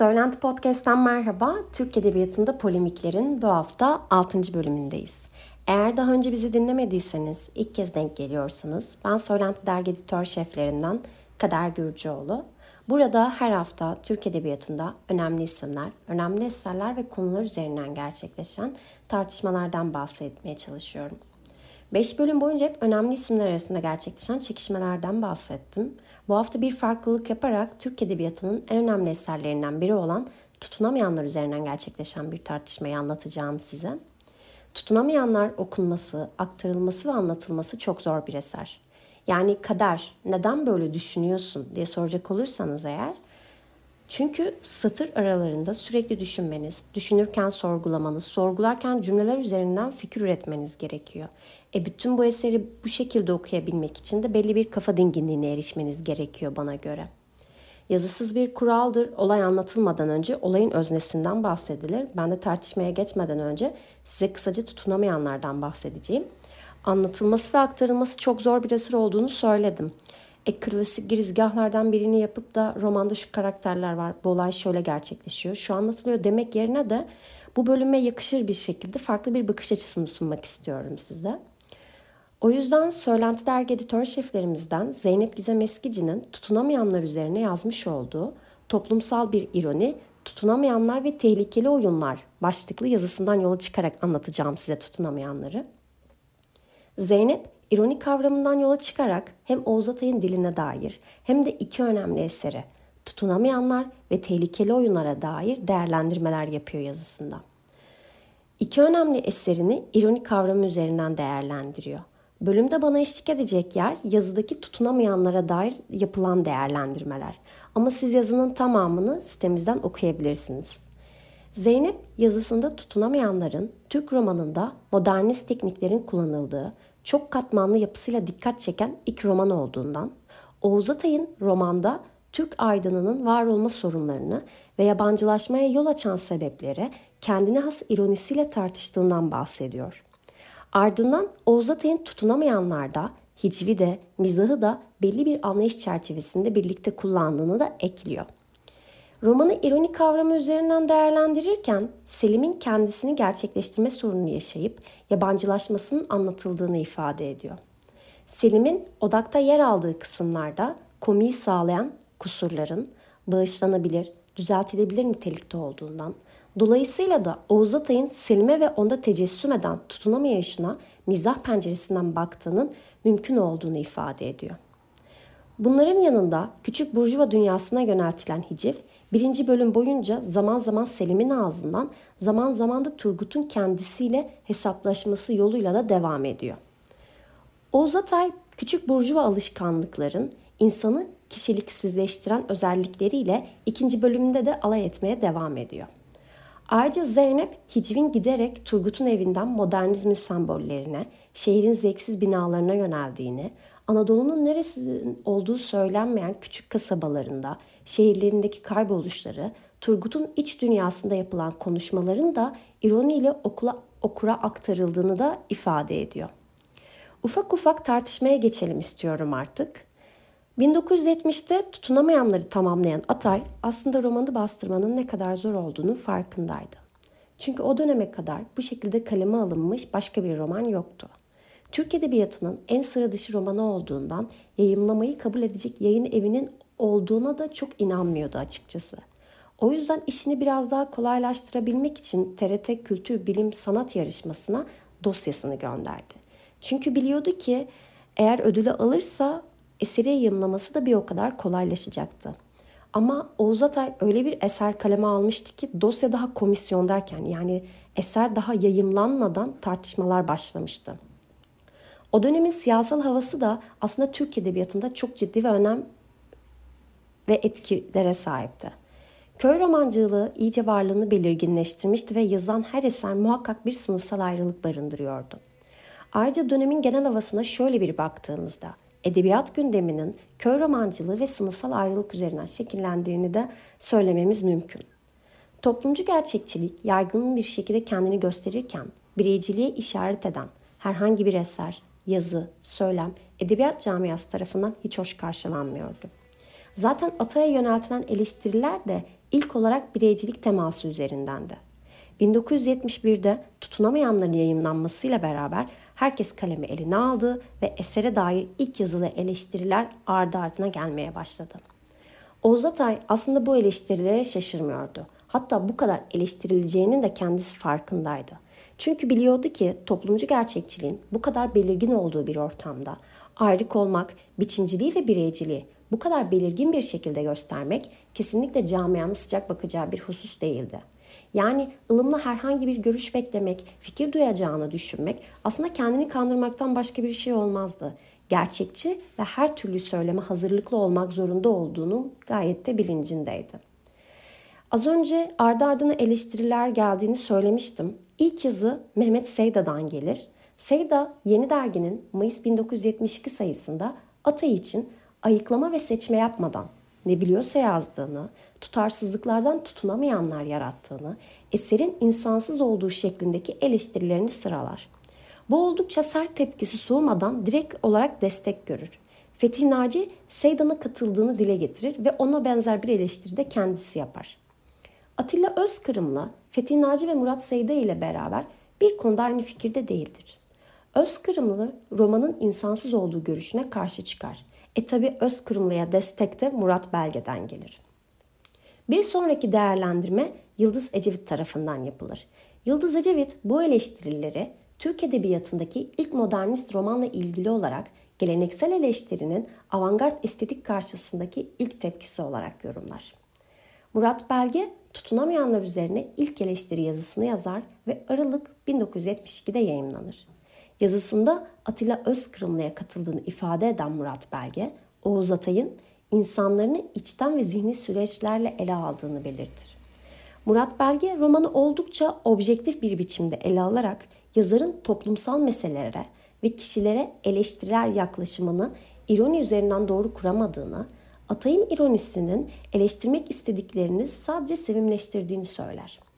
Söylenti Podcast'ten merhaba. Türk Edebiyatı'nda polemiklerin bu hafta 6. bölümündeyiz. Eğer daha önce bizi dinlemediyseniz, ilk kez denk geliyorsanız, ben Söylenti Dergi Editör Şeflerinden Kader Gürcüoğlu. Burada her hafta Türk Edebiyatı'nda önemli isimler, önemli eserler ve konular üzerinden gerçekleşen tartışmalardan bahsetmeye çalışıyorum. 5 bölüm boyunca hep önemli isimler arasında gerçekleşen çekişmelerden bahsettim. Bu hafta bir farklılık yaparak Türk Edebiyatı'nın en önemli eserlerinden biri olan Tutunamayanlar üzerinden gerçekleşen bir tartışmayı anlatacağım size. Tutunamayanlar okunması, aktarılması ve anlatılması çok zor bir eser. Yani kader neden böyle düşünüyorsun diye soracak olursanız eğer çünkü satır aralarında sürekli düşünmeniz, düşünürken sorgulamanız, sorgularken cümleler üzerinden fikir üretmeniz gerekiyor. E bütün bu eseri bu şekilde okuyabilmek için de belli bir kafa dinginliğine erişmeniz gerekiyor bana göre. Yazısız bir kuraldır. Olay anlatılmadan önce olayın öznesinden bahsedilir. Ben de tartışmaya geçmeden önce size kısaca tutunamayanlardan bahsedeceğim. Anlatılması ve aktarılması çok zor bir eser olduğunu söyledim. E klasik girizgahlardan birini yapıp da romanda şu karakterler var. Bu olay şöyle gerçekleşiyor. Şu anlatılıyor demek yerine de bu bölüme yakışır bir şekilde farklı bir bakış açısını sunmak istiyorum size. O yüzden Söylenti Dergi editör şeflerimizden Zeynep Gizem Eskici'nin tutunamayanlar üzerine yazmış olduğu toplumsal bir ironi, tutunamayanlar ve tehlikeli oyunlar başlıklı yazısından yola çıkarak anlatacağım size tutunamayanları. Zeynep ironi kavramından yola çıkarak hem Oğuz Atay'ın diline dair hem de iki önemli eseri tutunamayanlar ve tehlikeli oyunlara dair değerlendirmeler yapıyor yazısında. İki önemli eserini ironi kavramı üzerinden değerlendiriyor. Bölümde bana eşlik edecek yer yazıdaki tutunamayanlara dair yapılan değerlendirmeler. Ama siz yazının tamamını sitemizden okuyabilirsiniz. Zeynep yazısında tutunamayanların Türk romanında modernist tekniklerin kullanıldığı, çok katmanlı yapısıyla dikkat çeken ilk roman olduğundan, Oğuz Atay'ın romanda Türk aydınının var olma sorunlarını ve yabancılaşmaya yol açan sebepleri kendine has ironisiyle tartıştığından bahsediyor. Ardından Oğuz Atay'ın tutunamayanlarda hicvi de mizahı da belli bir anlayış çerçevesinde birlikte kullandığını da ekliyor. Romanı ironik kavramı üzerinden değerlendirirken Selim'in kendisini gerçekleştirme sorununu yaşayıp yabancılaşmasının anlatıldığını ifade ediyor. Selim'in odakta yer aldığı kısımlarda komiyi sağlayan kusurların bağışlanabilir, düzeltilebilir nitelikte olduğundan, dolayısıyla da Oğuz Atay'ın Selim'e ve onda tecessüm eden tutunamayışına mizah penceresinden baktığının mümkün olduğunu ifade ediyor. Bunların yanında küçük burjuva dünyasına yöneltilen hiciv, birinci bölüm boyunca zaman zaman Selim'in ağzından, zaman zaman da Turgut'un kendisiyle hesaplaşması yoluyla da devam ediyor. Oğuz Atay, küçük burjuva alışkanlıkların insanı kişiliksizleştiren özellikleriyle ikinci bölümünde de alay etmeye devam ediyor. Ayrıca Zeynep Hicvin giderek Turgut'un evinden modernizmin sembollerine, şehrin zevksiz binalarına yöneldiğini, Anadolu'nun neresi olduğu söylenmeyen küçük kasabalarında, şehirlerindeki kayboluşları, Turgut'un iç dünyasında yapılan konuşmaların da ironiyle okula, okura aktarıldığını da ifade ediyor. Ufak ufak tartışmaya geçelim istiyorum artık. 1970'te tutunamayanları tamamlayan Atay aslında romanı bastırmanın ne kadar zor olduğunu farkındaydı. Çünkü o döneme kadar bu şekilde kaleme alınmış başka bir roman yoktu. Türk Edebiyatı'nın en sıra dışı romanı olduğundan yayımlamayı kabul edecek yayın evinin olduğuna da çok inanmıyordu açıkçası. O yüzden işini biraz daha kolaylaştırabilmek için TRT Kültür Bilim Sanat Yarışması'na dosyasını gönderdi. Çünkü biliyordu ki eğer ödülü alırsa eseri yayımlaması da bir o kadar kolaylaşacaktı. Ama Oğuz Atay öyle bir eser kaleme almıştı ki dosya daha komisyondayken yani eser daha yayımlanmadan tartışmalar başlamıştı. O dönemin siyasal havası da aslında Türk Edebiyatı'nda çok ciddi ve önem ve etkilere sahipti. Köy romancılığı iyice varlığını belirginleştirmişti ve yazılan her eser muhakkak bir sınıfsal ayrılık barındırıyordu. Ayrıca dönemin genel havasına şöyle bir baktığımızda edebiyat gündeminin köy romancılığı ve sınıfsal ayrılık üzerinden şekillendiğini de söylememiz mümkün. Toplumcu gerçekçilik yaygın bir şekilde kendini gösterirken bireyciliğe işaret eden herhangi bir eser, yazı, söylem edebiyat camiası tarafından hiç hoş karşılanmıyordu. Zaten Atay'a yöneltilen eleştiriler de ilk olarak bireycilik teması üzerindendi. 1971'de tutunamayanların yayınlanmasıyla beraber herkes kalemi eline aldı ve esere dair ilk yazılı eleştiriler ardı ardına gelmeye başladı. Oğuz Atay aslında bu eleştirilere şaşırmıyordu. Hatta bu kadar eleştirileceğinin de kendisi farkındaydı. Çünkü biliyordu ki toplumcu gerçekçiliğin bu kadar belirgin olduğu bir ortamda ayrık olmak, biçimciliği ve bireyciliği bu kadar belirgin bir şekilde göstermek kesinlikle camianın sıcak bakacağı bir husus değildi. Yani ılımlı herhangi bir görüş beklemek, fikir duyacağını düşünmek aslında kendini kandırmaktan başka bir şey olmazdı. Gerçekçi ve her türlü söyleme hazırlıklı olmak zorunda olduğunu gayet de bilincindeydi. Az önce ardı ardına eleştiriler geldiğini söylemiştim. İlk yazı Mehmet Seyda'dan gelir. Seyda Yeni Dergi'nin Mayıs 1972 sayısında Atay için ayıklama ve seçme yapmadan ne biliyorsa yazdığını, tutarsızlıklardan tutunamayanlar yarattığını, eserin insansız olduğu şeklindeki eleştirilerini sıralar. Bu oldukça sert tepkisi soğumadan direkt olarak destek görür. Fetih Naci Seydan'a katıldığını dile getirir ve ona benzer bir eleştiri de kendisi yapar. Atilla Özkırım'la Fetih Naci ve Murat Seyda ile beraber bir konuda aynı fikirde değildir. Özkırımlı romanın insansız olduğu görüşüne karşı çıkar. E tabi Özkırımlı'ya destek de Murat Belge'den gelir. Bir sonraki değerlendirme Yıldız Ecevit tarafından yapılır. Yıldız Ecevit bu eleştirileri Türk Edebiyatı'ndaki ilk modernist romanla ilgili olarak geleneksel eleştirinin avantgard estetik karşısındaki ilk tepkisi olarak yorumlar. Murat Belge tutunamayanlar üzerine ilk eleştiri yazısını yazar ve Aralık 1972'de yayımlanır. Yazısında Atilla Özkırımlı'ya katıldığını ifade eden Murat Belge, Oğuz Atay'ın insanlarını içten ve zihni süreçlerle ele aldığını belirtir. Murat Belge romanı oldukça objektif bir biçimde ele alarak yazarın toplumsal meselelere ve kişilere eleştiriler yaklaşımını ironi üzerinden doğru kuramadığını, Atay'ın ironisinin eleştirmek istediklerini sadece sevimleştirdiğini söyler.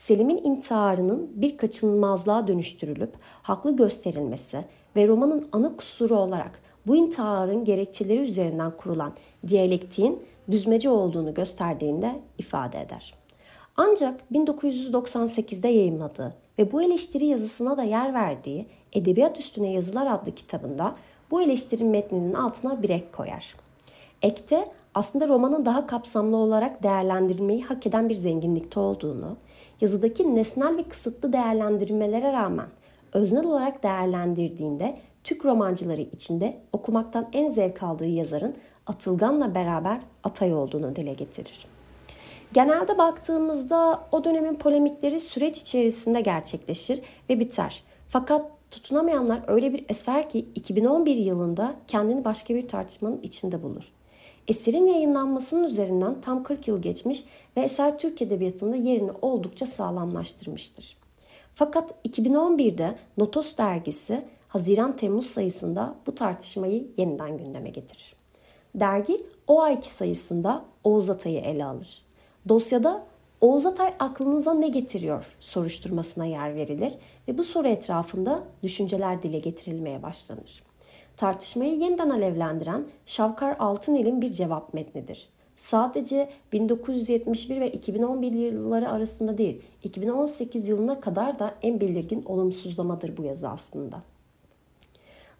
Selim'in intiharının bir kaçınılmazlığa dönüştürülüp haklı gösterilmesi ve romanın ana kusuru olarak bu intiharın gerekçeleri üzerinden kurulan diyalektiğin düzmece olduğunu gösterdiğinde ifade eder. Ancak 1998'de yayımladığı ve bu eleştiri yazısına da yer verdiği Edebiyat Üstüne Yazılar adlı kitabında bu eleştiri metninin altına bir ek koyar. Ekte aslında romanın daha kapsamlı olarak değerlendirilmeyi hak eden bir zenginlikte olduğunu, yazıdaki nesnel ve kısıtlı değerlendirmelere rağmen öznel olarak değerlendirdiğinde Türk romancıları içinde okumaktan en zevk aldığı yazarın Atılgan'la beraber Atay olduğunu dile getirir. Genelde baktığımızda o dönemin polemikleri süreç içerisinde gerçekleşir ve biter. Fakat tutunamayanlar öyle bir eser ki 2011 yılında kendini başka bir tartışmanın içinde bulur. Eserin yayınlanmasının üzerinden tam 40 yıl geçmiş ve eser Türk Edebiyatı'nda yerini oldukça sağlamlaştırmıştır. Fakat 2011'de Notos dergisi Haziran-Temmuz sayısında bu tartışmayı yeniden gündeme getirir. Dergi o ayki sayısında Oğuz Atay'ı ele alır. Dosyada Oğuz Atay aklınıza ne getiriyor soruşturmasına yer verilir ve bu soru etrafında düşünceler dile getirilmeye başlanır. Tartışmayı yeniden alevlendiren Şavkar Altınel'in bir cevap metnidir. Sadece 1971 ve 2011 yılları arasında değil, 2018 yılına kadar da en belirgin olumsuzlamadır bu yazı aslında.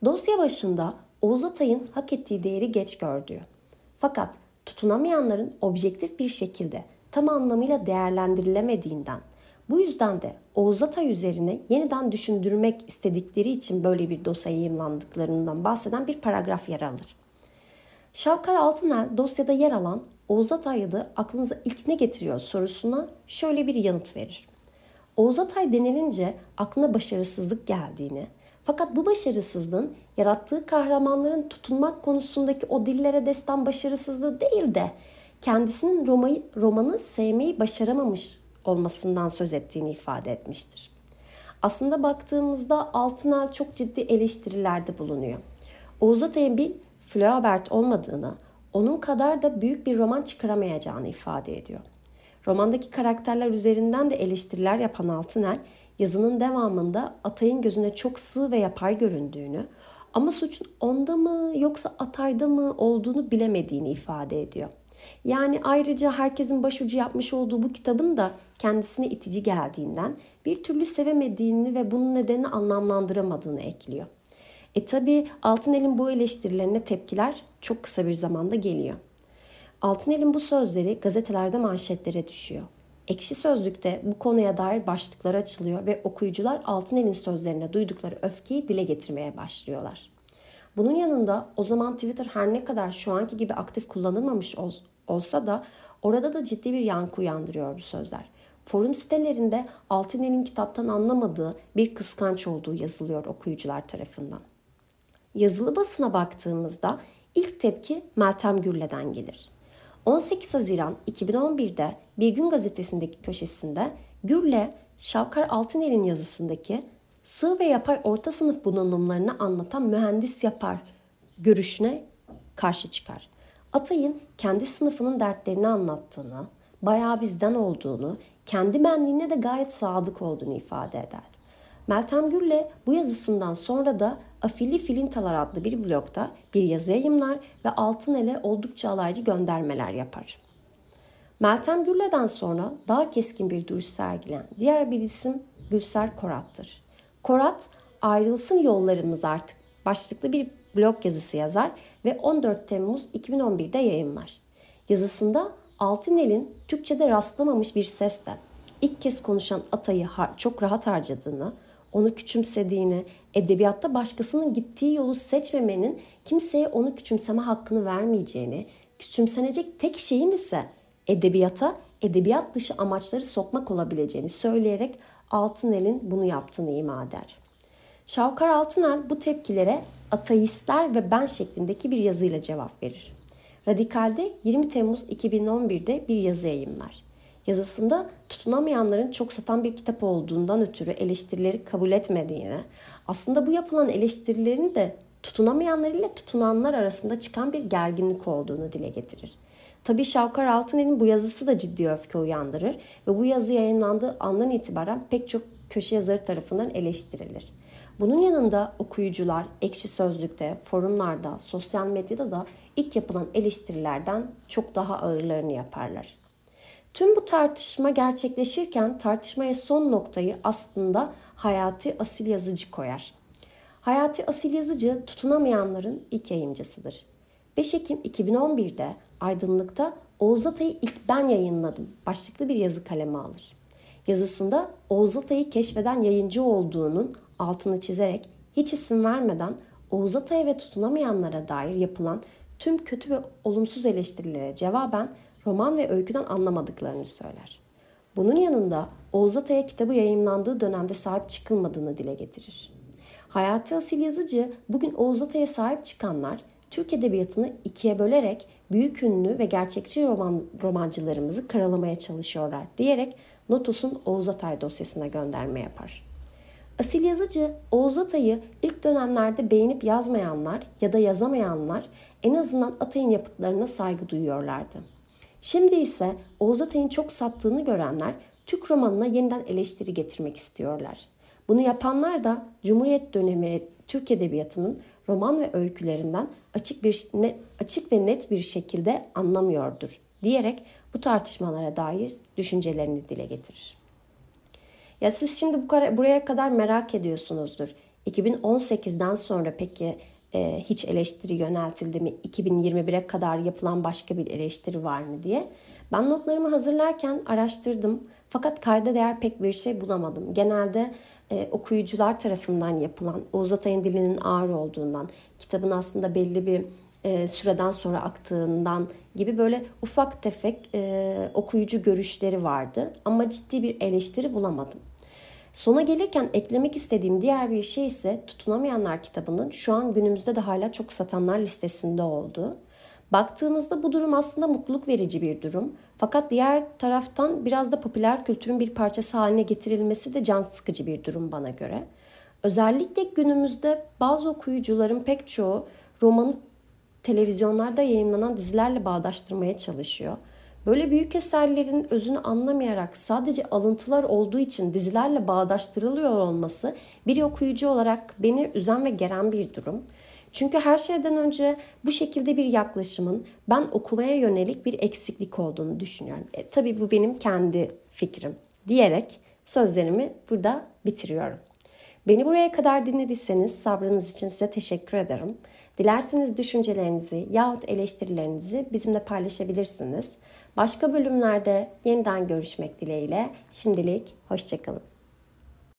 Dosya başında Oğuz Atay'ın hak ettiği değeri geç gördüğü. Fakat tutunamayanların objektif bir şekilde tam anlamıyla değerlendirilemediğinden bu yüzden de Oğuz Atay üzerine yeniden düşündürmek istedikleri için böyle bir dosya yayımlandıklarından bahseden bir paragraf yer alır. Şavkar Altınel dosyada yer alan Oğuz Atay adı aklınıza ilk ne getiriyor sorusuna şöyle bir yanıt verir. Oğuz Atay denilince aklına başarısızlık geldiğini, fakat bu başarısızlığın yarattığı kahramanların tutunmak konusundaki o dillere destan başarısızlığı değil de kendisinin romayı, romanı sevmeyi başaramamış olmasından söz ettiğini ifade etmiştir. Aslında baktığımızda Altınel çok ciddi eleştirilerde bulunuyor. Oğuz Atay'ın bir Flaubert olmadığını, onun kadar da büyük bir roman çıkaramayacağını ifade ediyor. Romandaki karakterler üzerinden de eleştiriler yapan Altınel, yazının devamında Atay'ın gözüne çok sığ ve yapay göründüğünü ama suçun onda mı yoksa Atay'da mı olduğunu bilemediğini ifade ediyor. Yani ayrıca herkesin başucu yapmış olduğu bu kitabın da kendisine itici geldiğinden bir türlü sevemediğini ve bunun nedenini anlamlandıramadığını ekliyor. E tabi Altınel'in bu eleştirilerine tepkiler çok kısa bir zamanda geliyor. Altınel'in bu sözleri gazetelerde manşetlere düşüyor. Ekşi Sözlük'te bu konuya dair başlıklar açılıyor ve okuyucular Altınel'in sözlerine duydukları öfkeyi dile getirmeye başlıyorlar. Bunun yanında o zaman Twitter her ne kadar şu anki gibi aktif kullanılmamış olsa da orada da ciddi bir yankı uyandırıyor bu sözler. Forum sitelerinde Altınel'in kitaptan anlamadığı bir kıskanç olduğu yazılıyor okuyucular tarafından. Yazılı basına baktığımızda ilk tepki Meltem Gürle'den gelir. 18 Haziran 2011'de Bir Gün gazetesindeki köşesinde Gürle, Şavkar Altınel'in yazısındaki sığ ve yapay orta sınıf bunalımlarını anlatan mühendis yapar görüşüne karşı çıkar. Atay'ın kendi sınıfının dertlerini anlattığını, bayağı bizden olduğunu, kendi benliğine de gayet sadık olduğunu ifade eder. Meltem Gürle bu yazısından sonra da Afili Filintalar adlı bir blogda bir yazı yayımlar ve Altınel'e oldukça alaycı göndermeler yapar. Meltem Gürle'den sonra daha keskin bir duruş sergilen diğer bir isim Gülser Korat'tır. Korat, ayrılsın yollarımız artık başlıklı bir blog yazısı yazar ve 14 Temmuz 2011'de yayımlar. Yazısında Altınel'in Türkçe'de rastlamamış bir sesle ilk kez konuşan Atay'ı çok rahat harcadığını, onu küçümsediğini, edebiyatta başkasının gittiği yolu seçmemenin kimseye onu küçümseme hakkını vermeyeceğini, küçümsenecek tek şeyin ise edebiyata edebiyat dışı amaçları sokmak olabileceğini söyleyerek Altınel'in bunu yaptığını ima eder. Şavkar Altınel bu tepkilere ateistler ve ben şeklindeki bir yazıyla cevap verir. Radikal'de 20 Temmuz 2011'de bir yazı yayımlar. Yazısında tutunamayanların çok satan bir kitap olduğundan ötürü eleştirileri kabul etmediğini, aslında bu yapılan eleştirilerin de tutunamayanlar ile tutunanlar arasında çıkan bir gerginlik olduğunu dile getirir. Tabii Şavkar Altınel'in bu yazısı da ciddi öfke uyandırır ve bu yazı yayınlandığı andan itibaren pek çok köşe yazarı tarafından eleştirilir. Bunun yanında okuyucular ekşi sözlükte, forumlarda, sosyal medyada da ilk yapılan eleştirilerden çok daha ağırlarını yaparlar. Tüm bu tartışma gerçekleşirken tartışmaya son noktayı aslında Hayati Asil Yazıcı koyar. Hayati Asil Yazıcı tutunamayanların ilk yayıncısıdır. 5 Ekim 2011'de Aydınlık'ta Oğuz Atay'ı ilk ben yayınladım başlıklı bir yazı kaleme alır. Yazısında Oğuz Atay'ı keşfeden yayıncı olduğunun altını çizerek hiç isim vermeden Oğuz Atay'a ve tutunamayanlara dair yapılan tüm kötü ve olumsuz eleştirilere cevaben roman ve öyküden anlamadıklarını söyler. Bunun yanında Oğuz Atay'a kitabı yayınlandığı dönemde sahip çıkılmadığını dile getirir. Hayati Asil Yazıcı bugün Oğuz Atay'a sahip çıkanlar Türk Edebiyatı'nı ikiye bölerek büyük ünlü ve gerçekçi roman, romancılarımızı karalamaya çalışıyorlar diyerek Notus'un Oğuz Atay dosyasına gönderme yapar. Asil yazıcı Oğuz Atay'ı ilk dönemlerde beğenip yazmayanlar ya da yazamayanlar en azından Atay'ın yapıtlarına saygı duyuyorlardı. Şimdi ise Oğuz Atay'ın çok sattığını görenler Türk romanına yeniden eleştiri getirmek istiyorlar. Bunu yapanlar da Cumhuriyet dönemi Türk Edebiyatı'nın roman ve öykülerinden açık bir net, açık ve net bir şekilde anlamıyordur diyerek bu tartışmalara dair düşüncelerini dile getirir. Ya siz şimdi bu kadar, buraya kadar merak ediyorsunuzdur. 2018'den sonra peki e, hiç eleştiri yöneltildi mi? 2021'e kadar yapılan başka bir eleştiri var mı diye. Ben notlarımı hazırlarken araştırdım. Fakat kayda değer pek bir şey bulamadım. Genelde e, okuyucular tarafından yapılan, Oğuz Atay'ın dilinin ağır olduğundan, kitabın aslında belli bir e, süreden sonra aktığından gibi böyle ufak tefek e, okuyucu görüşleri vardı. Ama ciddi bir eleştiri bulamadım. Sona gelirken eklemek istediğim diğer bir şey ise Tutunamayanlar kitabının şu an günümüzde de hala çok satanlar listesinde olduğu. Baktığımızda bu durum aslında mutluluk verici bir durum. Fakat diğer taraftan biraz da popüler kültürün bir parçası haline getirilmesi de can sıkıcı bir durum bana göre. Özellikle günümüzde bazı okuyucuların pek çoğu romanı televizyonlarda yayınlanan dizilerle bağdaştırmaya çalışıyor. Böyle büyük eserlerin özünü anlamayarak sadece alıntılar olduğu için dizilerle bağdaştırılıyor olması bir okuyucu olarak beni üzen ve geren bir durum. Çünkü her şeyden önce bu şekilde bir yaklaşımın ben okumaya yönelik bir eksiklik olduğunu düşünüyorum. E, tabii bu benim kendi fikrim diyerek sözlerimi burada bitiriyorum. Beni buraya kadar dinlediyseniz sabrınız için size teşekkür ederim. Dilerseniz düşüncelerinizi yahut eleştirilerinizi bizimle paylaşabilirsiniz. Başka bölümlerde yeniden görüşmek dileğiyle şimdilik hoşçakalın.